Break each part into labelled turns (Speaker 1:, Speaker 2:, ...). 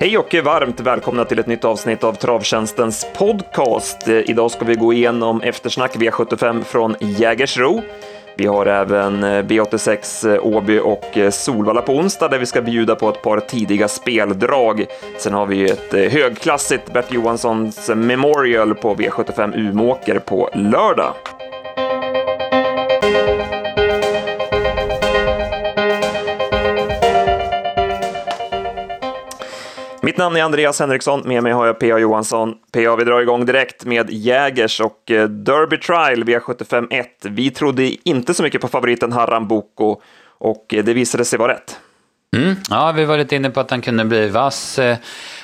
Speaker 1: Hej och varmt välkomna till ett nytt avsnitt av Travtjänstens podcast. Idag ska vi gå igenom eftersnack V75 från Jägersro. Vi har även eh, B86 eh, Åby och eh, Solvalla på onsdag där vi ska bjuda på ett par tidiga speldrag. Sen har vi ett högklassigt Bert Johanssons Memorial på V75 Umåker på lördag. Mitt namn är Andreas Henriksson, med mig har jag P.A. Johansson. P.A. vi drar igång direkt med Jägers och eh, Derby Trial V75 1. Vi trodde inte så mycket på favoriten Haram Boko och eh, det visade sig vara rätt.
Speaker 2: Mm, ja, vi var lite inne på att han kunde bli vass eh,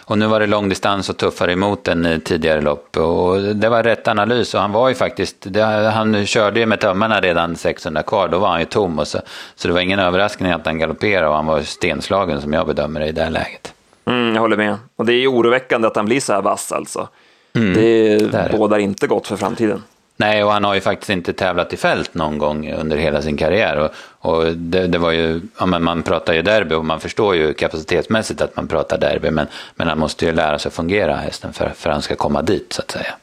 Speaker 2: och nu var det långdistans och tuffare emot än i tidigare lopp. Och det var rätt analys och han var ju faktiskt, det, han körde ju med tömmarna redan 600 kvar, då var han ju tom. Och så, så det var ingen överraskning att han galopperade och han var stenslagen som jag bedömer det i det här läget.
Speaker 1: Mm, jag håller med. Och det är oroväckande att han blir så här vass alltså. Mm, det, det bådar inte gott för framtiden.
Speaker 2: Nej, och han har ju faktiskt inte tävlat i fält någon gång under hela sin karriär. Och, och det, det, var ju, ja, men man pratar ju derby och man förstår ju kapacitetsmässigt att man pratar derby. Men, men han måste ju lära sig fungera hästen för, för att han ska komma dit så att säga.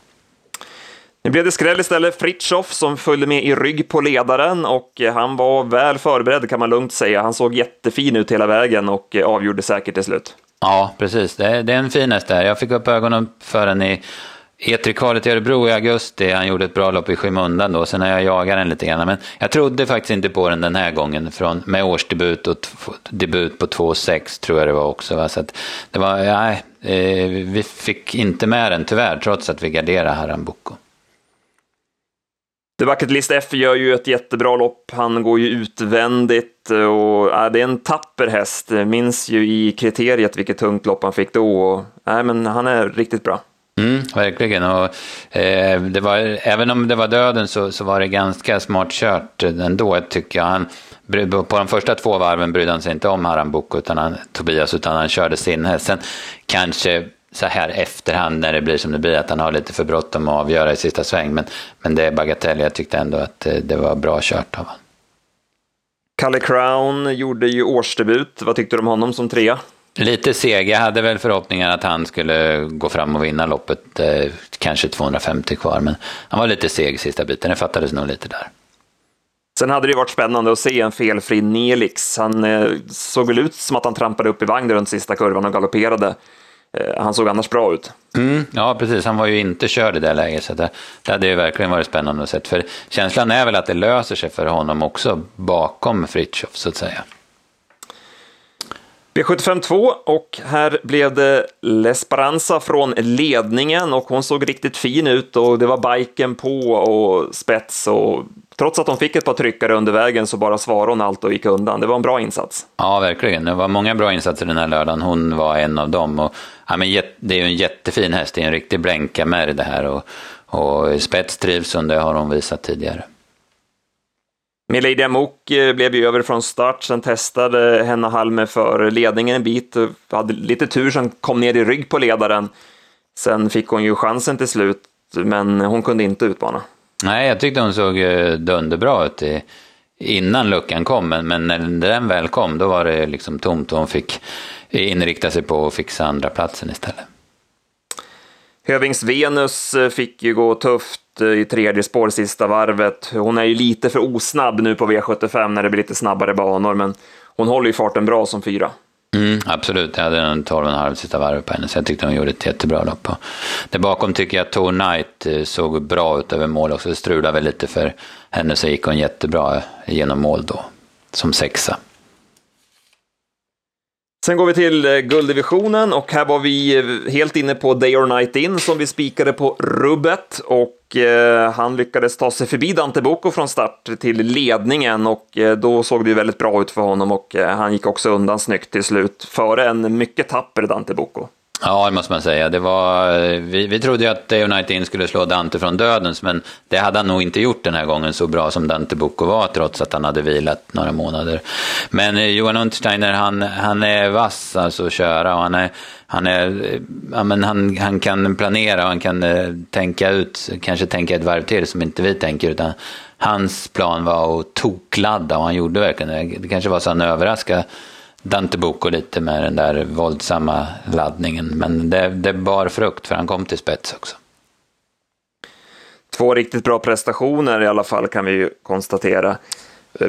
Speaker 1: Nu blev det skräll istället. Fritjof som följde med i rygg på ledaren och han var väl förberedd kan man lugnt säga. Han såg jättefin ut hela vägen och avgjorde säkert till slut.
Speaker 2: Ja, precis. Det är, det är en fin häst där. Jag fick upp ögonen för den i E3-kvalet i Örebro i augusti. Han gjorde ett bra lopp i skymundan då, sen har jag jagat den lite grann. Men jag trodde faktiskt inte på den den här gången, från, med årsdebut och debut på 2,6 tror jag det var också. Va? Så att det var, nej, eh, vi fick inte med den tyvärr, trots att vi garderade Haram Boko.
Speaker 1: The Bucket List F gör ju ett jättebra lopp. Han går ju utvändigt och äh, det är en tapper häst. Minns ju i kriteriet vilket tungt lopp han fick då. Och, äh, men han är riktigt bra.
Speaker 2: Mm, verkligen. Och, eh, det var, även om det var döden så, så var det ganska smart kört ändå, tycker jag. Han, på de första två varven brydde han sig inte om Haram Boko, utan han, Tobias, utan han körde sin häst. Sen kanske så här efterhand när det blir som det blir, att han har lite för bråttom att avgöra i sista sväng. Men, men det är bagatell, jag tyckte ändå att eh, det var bra kört av honom.
Speaker 1: Kalle Crown gjorde ju årsdebut. Vad tyckte du om honom som trea?
Speaker 2: Lite seg. Jag hade väl förhoppningar att han skulle gå fram och vinna loppet. Eh, kanske 250 kvar, men han var lite seg sista biten. Det fattades nog lite där.
Speaker 1: Sen hade det varit spännande att se en felfri Nelix. Han eh, såg väl ut som att han trampade upp i vagn runt sista kurvan och galopperade. Eh, han såg annars bra ut.
Speaker 2: Mm, ja, precis. Han var ju inte körd i det läget, så det, det hade ju verkligen varit spännande att se. För känslan är väl att det löser sig för honom också bakom Fritjof, så att säga.
Speaker 1: B75 2 och här blev det L'Esperanza från ledningen och hon såg riktigt fin ut och det var biken på och spets och trots att hon fick ett par tryckare under vägen så bara svarade hon allt och gick undan. Det var en bra insats.
Speaker 2: Ja, verkligen. Det var många bra insatser den här lördagen. Hon var en av dem. Och, ja, men det är ju en jättefin häst. Det är en riktig blänka med det här. Och, och spets trivs hon, det har hon visat tidigare.
Speaker 1: Milady Amok eh, blev ju över från start, sen testade Henna Halme för ledningen en bit, hade lite tur som kom ner i rygg på ledaren. Sen fick hon ju chansen till slut, men hon kunde inte utmana.
Speaker 2: Nej, jag tyckte hon såg eh, dunderbra ut i, innan luckan kom, men, men när den väl kom då var det liksom tomt och hon fick inrikta sig på att fixa andra platsen istället.
Speaker 1: Hövings Venus eh, fick ju gå tufft eh, Eh, i tredje spår sista varvet. Hon är ju lite för osnabb nu på V75 när det blir lite snabbare banor, men hon håller ju farten bra som fyra.
Speaker 2: Mm, absolut, jag hade en 12,5 sista varv på henne, så jag tyckte hon gjorde ett jättebra lopp. Där bakom tycker jag att Tor Knight eh, såg bra ut över mål också. Det strulade väl lite för henne, så gick hon jättebra eh, genom mål då, som sexa.
Speaker 1: Sen går vi till eh, gulddivisionen och här var vi eh, helt inne på Day or Night In som vi spikade på rubbet och eh, han lyckades ta sig förbi Dante Boko från start till ledningen och eh, då såg det ju väldigt bra ut för honom och eh, han gick också undan snyggt till slut före en mycket tapper Dante Boko.
Speaker 2: Ja, det måste man säga. Det var, vi, vi trodde ju att Day Night In skulle slå Dante från dödens, men det hade han nog inte gjort den här gången så bra som Dante Boko var, trots att han hade vilat några månader. Men eh, Johan Untersteiner, han, han är vass alltså att köra och han är, han, är, ja, men han, han kan planera och han kan eh, tänka ut, kanske tänka ett varv till som inte vi tänker, utan hans plan var att tokladda och han gjorde verkligen det. Det kanske var så att han överraskade Dante Bocco lite med den där våldsamma laddningen. Men det, det bar frukt för han kom till spets också.
Speaker 1: Två riktigt bra prestationer i alla fall kan vi ju konstatera.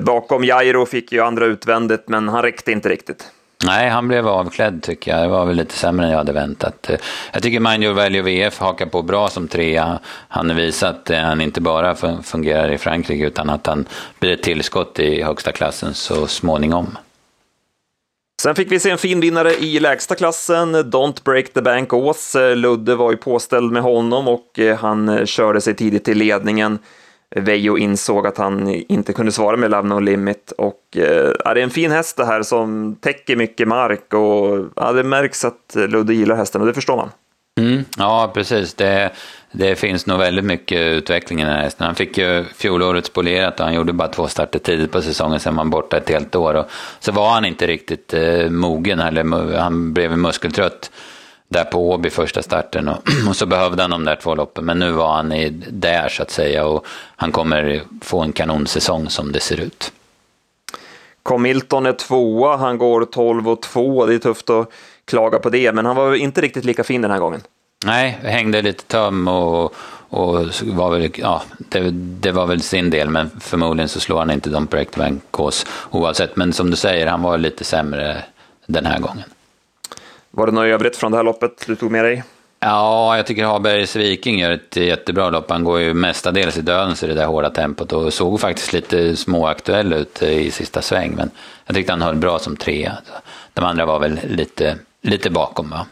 Speaker 1: Bakom Jairo fick ju andra utvändigt, men han räckte inte riktigt.
Speaker 2: Nej, han blev avklädd tycker jag. Det var väl lite sämre än jag hade väntat. Jag tycker Mind Your Value VF hakar på bra som trea. Han har visat att han inte bara fungerar i Frankrike utan att han blir ett tillskott i högsta klassen så småningom.
Speaker 1: Sen fick vi se en fin vinnare i lägsta klassen, Don't Break the Bank Ås. Ludde var ju påställd med honom och eh, han eh, körde sig tidigt till ledningen. Vejo insåg att han inte kunde svara med Love No Limit och eh, ja, det är en fin häst det här som täcker mycket mark och ja, det märks att Ludde gillar hästen och det förstår man.
Speaker 2: Mm, ja, precis. Det, det finns nog väldigt mycket utveckling i den här hästen. Han fick ju fjolåret spolierat och han gjorde bara två starter tidigt på säsongen, sen var han borta ett helt år. Och så var han inte riktigt eh, mogen, eller han blev muskeltrött där på Åby första starten och, och, så behövde han de där två loppen. Men nu var han i, där så att säga och han kommer få en kanonsäsong som det ser ut.
Speaker 1: Comilton Milton är tvåa, han går 12 och 2, det är tufft att klaga på det, men han var inte riktigt lika fin den här gången.
Speaker 2: Nej, hängde lite töm och, och var väl, ja, det, det, var väl sin del, men förmodligen så slår han inte de på Ekvankås oavsett. Men som du säger, han var lite sämre den här gången.
Speaker 1: Var det något övrigt från det här loppet du tog med dig?
Speaker 2: Ja, jag tycker Habergs Viking gör ett jättebra lopp. Han går ju mestadels i dödens i det där hårda tempot och såg faktiskt lite småaktuell ut i sista sväng. Men jag tyckte han höll bra som trea. De andra var väl lite, lite bakom. Va?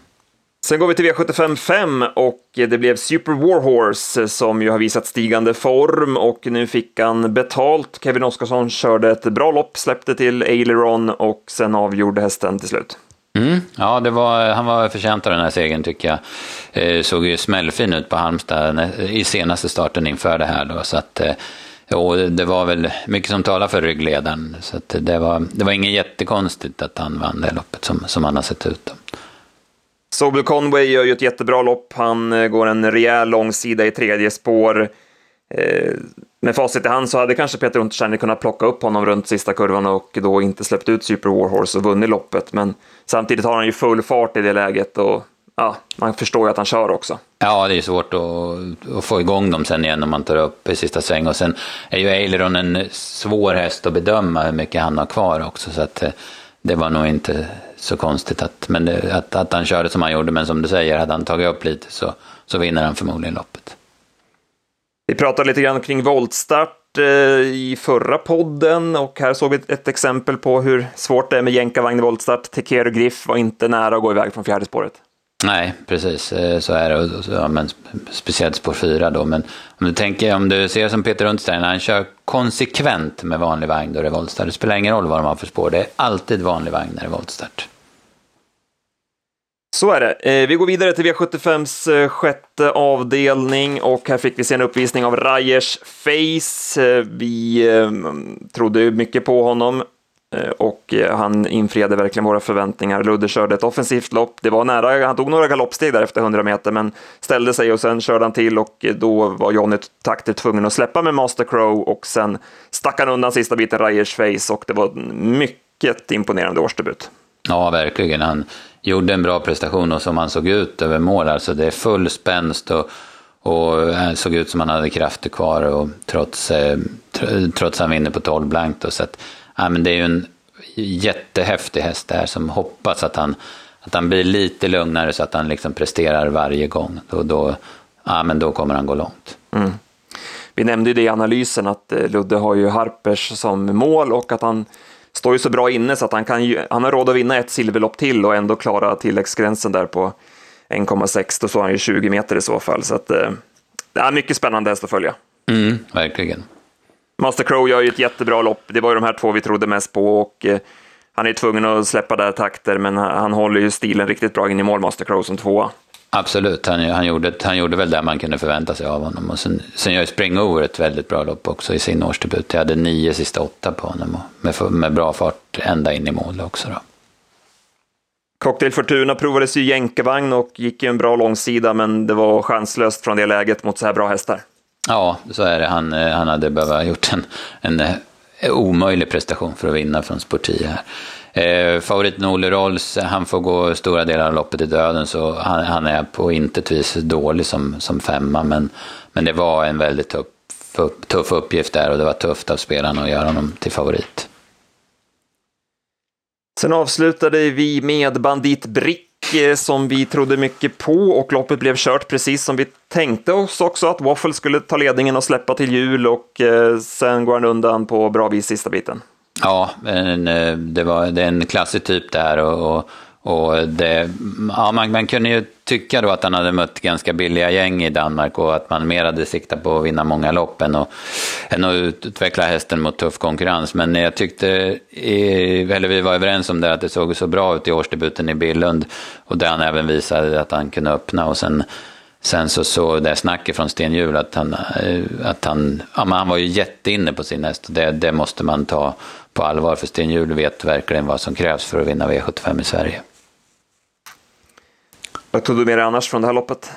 Speaker 1: Sen går vi till V75 5 och det blev Super Warhorse som ju har visat stigande form och nu fick han betalt. Kevin Oskarsson körde ett bra lopp, släppte till Aileron och sen avgjorde hästen till slut.
Speaker 2: Mm, ja, det var, han var förtjänt av den här segern tycker jag. Eh, såg ju smällfin ut på Halmstad i senaste starten inför det här då, så att eh, och det var väl mycket som talar för ryggledaren. Så det, var, det var inget jättekonstigt att han vann det loppet som, som han har sett ut. Då.
Speaker 1: Sobel Conway gör ju ett jättebra lopp. Han eh, går en rejäl långsida i tredje spår. Eh, med facit i hand så hade kanske Peter Untersteiner kunnat plocka upp honom runt sista kurvan och då inte släppt ut Super Warhorse och vunnit loppet. Men samtidigt har han ju full fart i det läget och ja, man förstår ju att han kör också.
Speaker 2: Ja, det är svårt att, att, få igång dem sen igen om man tar upp i sista sväng. Och sen är ju Aileron en svår häst att bedöma hur mycket han har kvar också. Så att eh, det var nog inte så konstigt att, men det, att, att han körde som han gjorde. Men som du säger, hade han tagit upp lite så, så vinner han förmodligen loppet.
Speaker 1: Vi pratade lite grann kring voltstart eh, i förra podden och här såg vi ett exempel på hur svårt det är med jänkarvagn i voltstart. Tekeru Griff var inte nära att gå iväg från fjärde spåret.
Speaker 2: Nej, precis eh, så är det. Ja, men speciellt spår 4 då. Men om du tänker, om du ser som Peter Rundstein, han kör konsekvent med vanlig vagn då det är voltstart. Det spelar ingen roll vad de har för spår, det är alltid vanlig vagn när det är voltstart.
Speaker 1: Så är det. Eh, vi går vidare till V75s eh, sjätte avdelning och här fick vi se en uppvisning av Rajers Face. Vi trodde mycket på honom Eh, och eh, han infriade verkligen våra förväntningar. Ludde körde ett offensivt lopp. Det var nära, han tog några galoppsteg där efter 100 meter, men ställde sig och sen körde han till och eh, då var Johnny Takter tvungen att släppa med Master Crow och sen stack han undan sista biten Rajers Face och det var en mycket imponerande årsdebut.
Speaker 2: Ja, verkligen. Han gjorde en bra prestation och som han såg ut över mål. Alltså det är full spänst och, och han såg ut som han hade krafter kvar och trots, eh, trots han vinner på 12 blankt. Och så att, ja, men det är ju en jättehäftig häst där som hoppas att han, att han blir lite lugnare så att han liksom presterar varje gång. Då, då, ja, men då kommer han gå långt. Mm.
Speaker 1: Vi nämnde ju det i analysen att eh, Ludde har ju Harpers som mål och att han står ju så bra inne så att han, kan ju, han har råd att vinna ett silverlopp till och ändå klara tilläggsgränsen där på 1,6. Då står han ju 20 meter i så fall. Så att, eh, det är mycket spännande häst att följa.
Speaker 2: Mm, verkligen.
Speaker 1: Master Crow gör ju ett jättebra lopp. Det var ju de här två vi trodde mest på och eh, han är tvungen att släppa där takter, men han håller ju stilen riktigt bra in i mål, Master Crow som tvåa.
Speaker 2: Absolut, han, han, gjorde, han gjorde väl det man kunde förvänta sig av honom. Och sen, sen gör Springover ett väldigt bra lopp också i sin årsdebut. Jag hade nio sista åtta på honom och med, med bra fart ända in i mål också. Då.
Speaker 1: Cocktail Fortuna provades ju jänkarvagn och gick ju en bra långsida, men det var chanslöst från det läget mot så här bra hästar.
Speaker 2: Ja, så är det. Han, eh, han hade behövt gjort en, en, eh, omöjlig prestation för att vinna från Sportia här. Eh, favoriten Olle Rolls, han får gå stora delar av loppet i döden så han, han är på intet vis dålig som, som femma men, men det var en väldigt tuff, tuff uppgift där och det var tufft av spelarna att göra honom till favorit.
Speaker 1: Sen avslutade vi med Bandit Brick Eh, som vi trodde mycket på och loppet blev kört precis som vi tänkte oss också att Waffle skulle ta ledningen och släppa till jul och eh, sen går han undan på bra vis sista biten.
Speaker 2: Ja, eh, det, var, det är en klassisk typ där och, och, och det, ja, man, man kunde ju tycka då att han hade mött ganska billiga gäng i Danmark och att man mer hade siktat på att vinna många lopp än att, än att utveckla hästen mot tuff konkurrens. Men jag tyckte, eller vi var överens om det, att det såg så bra ut i årsdebuten i Billund och där han även visade att han kunde öppna och sen Sen så såg det snacket från Stenhjul att han, eh, att han, ja, han var ju jätteinne på sin häst. Det, det måste man ta på allvar för Sten Hjul vet verkligen vad som krävs för att vinna V75 i Sverige.
Speaker 1: Vad tog du med dig annars från det här loppet?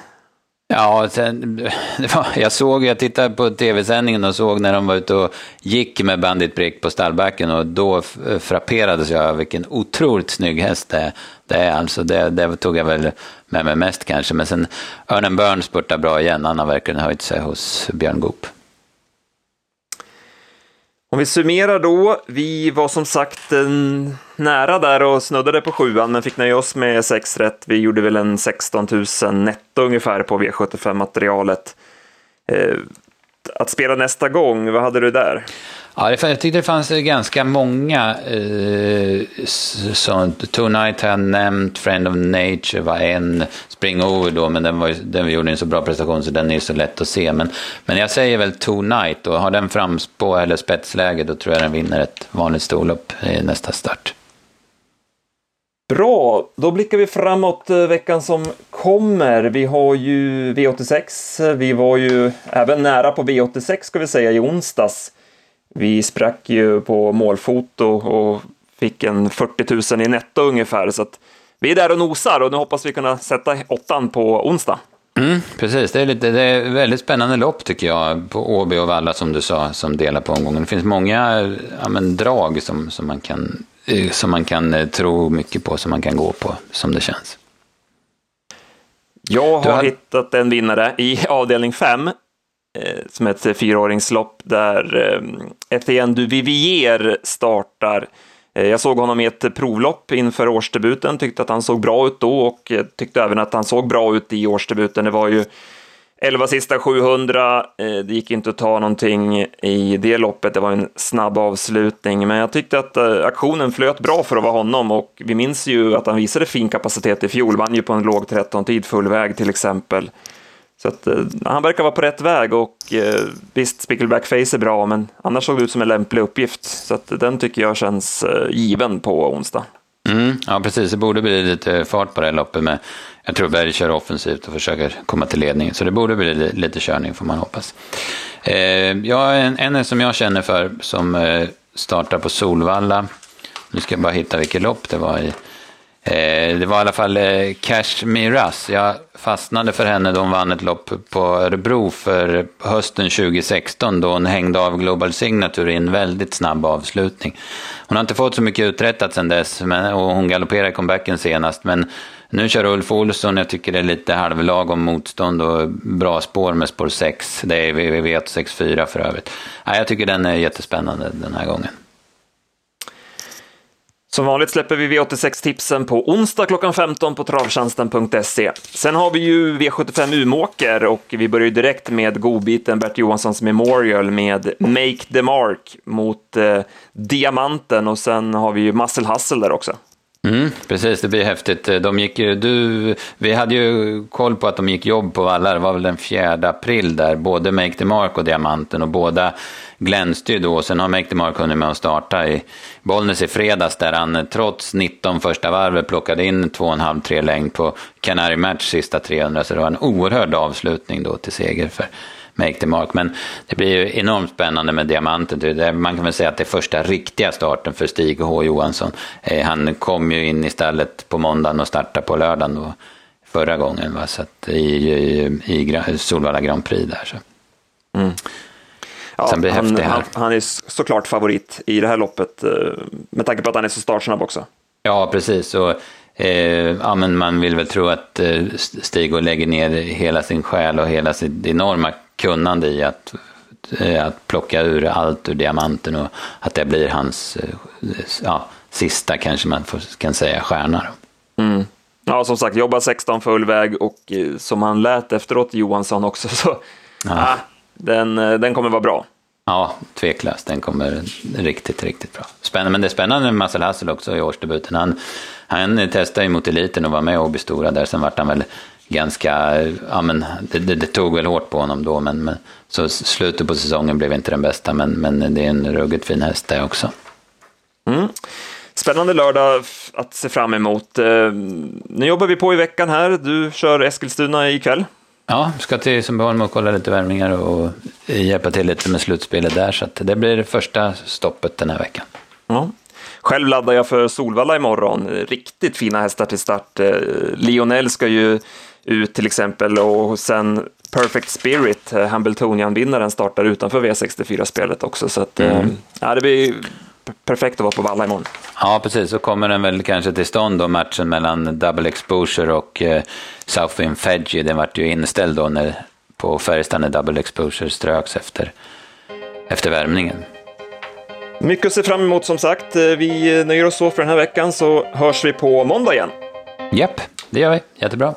Speaker 2: Ja, sen, var, jag såg, jag tittade på tv-sändningen och såg när de var ute och gick med Bandit Brick på stallbacken och då frapperades jag av vilken otroligt snygg häst det är. Det, är alltså, det, det tog jag väl med mig mest kanske, men sen Örnen Börn spurtar bra igen, han har verkligen höjt sig hos Björn Goop.
Speaker 1: Om vi summerar då, vi var som sagt nära där och snuddade på sjuan, men fick nöja oss med sex rätt. Vi gjorde väl en 16 000 netto ungefär på V75-materialet. Eh, att spela nästa gång, vad hade du där?
Speaker 2: Ja, jag tyckte det fanns ganska många. Eh, så, Tonight har jag nämnt, Friend of Nature var en, Spring Over då, men den, var, den gjorde en så bra prestation så den är så lätt att se. Men, men jag säger väl Tonight och har den framspå eller spetsläge då tror jag den vinner ett vanligt storlopp i nästa start.
Speaker 1: Bra, då blickar vi framåt eh, veckan som kommer. Vi har ju V86. Vi var ju även nära på V86 ska vi säga i onsdags. Vi sprack ju på målfoto och fick en 40 000 i netto ungefär, så att vi är där och nosar och nu hoppas vi kunna sätta åttan på onsdag.
Speaker 2: Mm, precis, det är, lite, det är väldigt spännande lopp tycker jag på Åby och Valla som du sa, som delar på omgången. Det finns många ja, men, drag som, som, man kan, eh, som man kan eh, tro mycket på, som man kan gå på, som det känns.
Speaker 1: Jag har, har hittat en vinnare i avdelning 5 som som ett eh, fyraåringslopp där eh, Etienne du Vivier startar. Eh, jag såg honom i ett provlopp inför årsdebuten, tyckte att han såg bra ut då och tyckte även att han såg bra ut i årsdebuten. Det var ju 11 sista 700, det gick inte att ta någonting i det loppet, det var en snabb avslutning, men jag tyckte att aktionen flöt bra för att vara honom och vi minns ju att han visade fin kapacitet i fjol, vann ju på en låg 13-tid full väg till exempel. Så att, eh, han verkar vara på rätt väg och eh, visst, Spickleback Face är bra, men annars såg det ut som en lämplig uppgift. Så att, eh, den tycker jag känns eh, given på onsdag.
Speaker 2: Mm, ja, precis. Det borde bli lite fart på det här loppet. Med, jag tror Berg kör offensivt och försöker komma till ledning. Så det borde bli lite körning får man hoppas. Eh, jag, en, en som jag känner för som eh, startar på Solvalla. Nu ska jag bara hitta vilket lopp det var i. Eh, det var i alla fall eh, Cash Miras. Jag fastnade för henne då hon vann ett lopp på Örebro för hösten 2016 då hon hängde av Global Signature i en väldigt snabb avslutning. Hon har inte fått så mycket uträttat sedan dess men, och hon galopperade i comebacken senast men nu kör Ulf Olsson, jag tycker det är lite halvlag om motstånd och bra spår med spår 6. Det är VVV164 för övrigt. Ja, jag tycker den är jättespännande den här gången.
Speaker 1: Som vanligt släpper vi V86-tipsen på onsdag klockan 15 på travtjänsten.se. Sen har vi ju V75 Umåker och vi börjar direkt med godbiten Bert Johanssons Memorial med Make the Mark mot eh, Diamanten och sen har vi ju Muscle Hustle där också.
Speaker 2: Mm, precis, det blir häftigt. Eh, de gick, du, vi hade ju koll på att de gick jobb på vallar, det var väl den 4 april där, både Make the Mark och Diamanten och båda glänste ju då. Sen har Make the Mark hunnit med att starta i Bollnäs i fredags där han eh, trots 19 första varvet plockade in 2,5-3 längd på Canary Match sista 300. Så det var en oerhörd avslutning då till seger för Make the Mark. Men det blir ju enormt spännande med Diamanten. Man kan väl säga att det är första riktiga starten för Stig H Johansson. Eh, han kom ju in istället på måndagen och startade på lördagen då, förra gången. Va? Så att i, i, i Solvalla Grand Prix där. Så. Mm.
Speaker 1: Ja, han, han, han, är såklart favorit i det här loppet eh, med tanke på att han är så startsnabb också.
Speaker 2: Ja, precis. Och, eh, ja, men man vill väl tro att eh, Stig lägger ner hela sin själ och hela sitt enorma kunnande i att, eh, att plocka ur allt ur diamanten och att det blir hans eh, ja, sista, kanske man kan säga, stjärna.
Speaker 1: Mm. Ja, som sagt, jobba 16 full väg och eh, som han lät efteråt, Johansson också, så ja. ah, den, den kommer vara bra.
Speaker 2: Ja, tveklöst. Den kommer riktigt, riktigt bra. Spännande, men det är spännande med Marcel Hassel också i årsdebuten. Han, han testade ju mot eliten och var med i Åby Stora där. Sen vart han väl ganska, ja men det, det, det, tog väl hårt på honom då. Men, men, så slutet på säsongen blev inte den bästa. Men, men det är en ruggigt fin häst det också.
Speaker 1: Mm. Spännande lördag att se fram emot. Eh, nu jobbar vi på i veckan här. Du kör Eskilstuna ikväll.
Speaker 2: Ja, ska till Sundbyholm och kolla lite värmningar och hjälpa till lite med slutspelet där. Så det blir det första stoppet den här veckan.
Speaker 1: Ja. Själv laddar jag för Solvalla imorgon. Riktigt fina hästar till start. Eh, Lionel ska ju ut till exempel och sen Perfect Spirit, eh, Hambletonian-vinnaren, startar utanför V64-spelet också. Så att, mm. ja, det blir perfekt att vara på Valla imorgon.
Speaker 2: Ja, precis. Så kommer den väl kanske till stånd då, matchen mellan Double Exposure och eh, Southwind Fedgy. Den vart ju inställd då när, på Färjestad när Double Exposure ströks efter, efter värmningen.
Speaker 1: Mycket att se fram emot som sagt. Eh, vi nöjer oss så för den här veckan så hörs vi på måndag igen.
Speaker 2: Japp, det gör vi. Jättebra.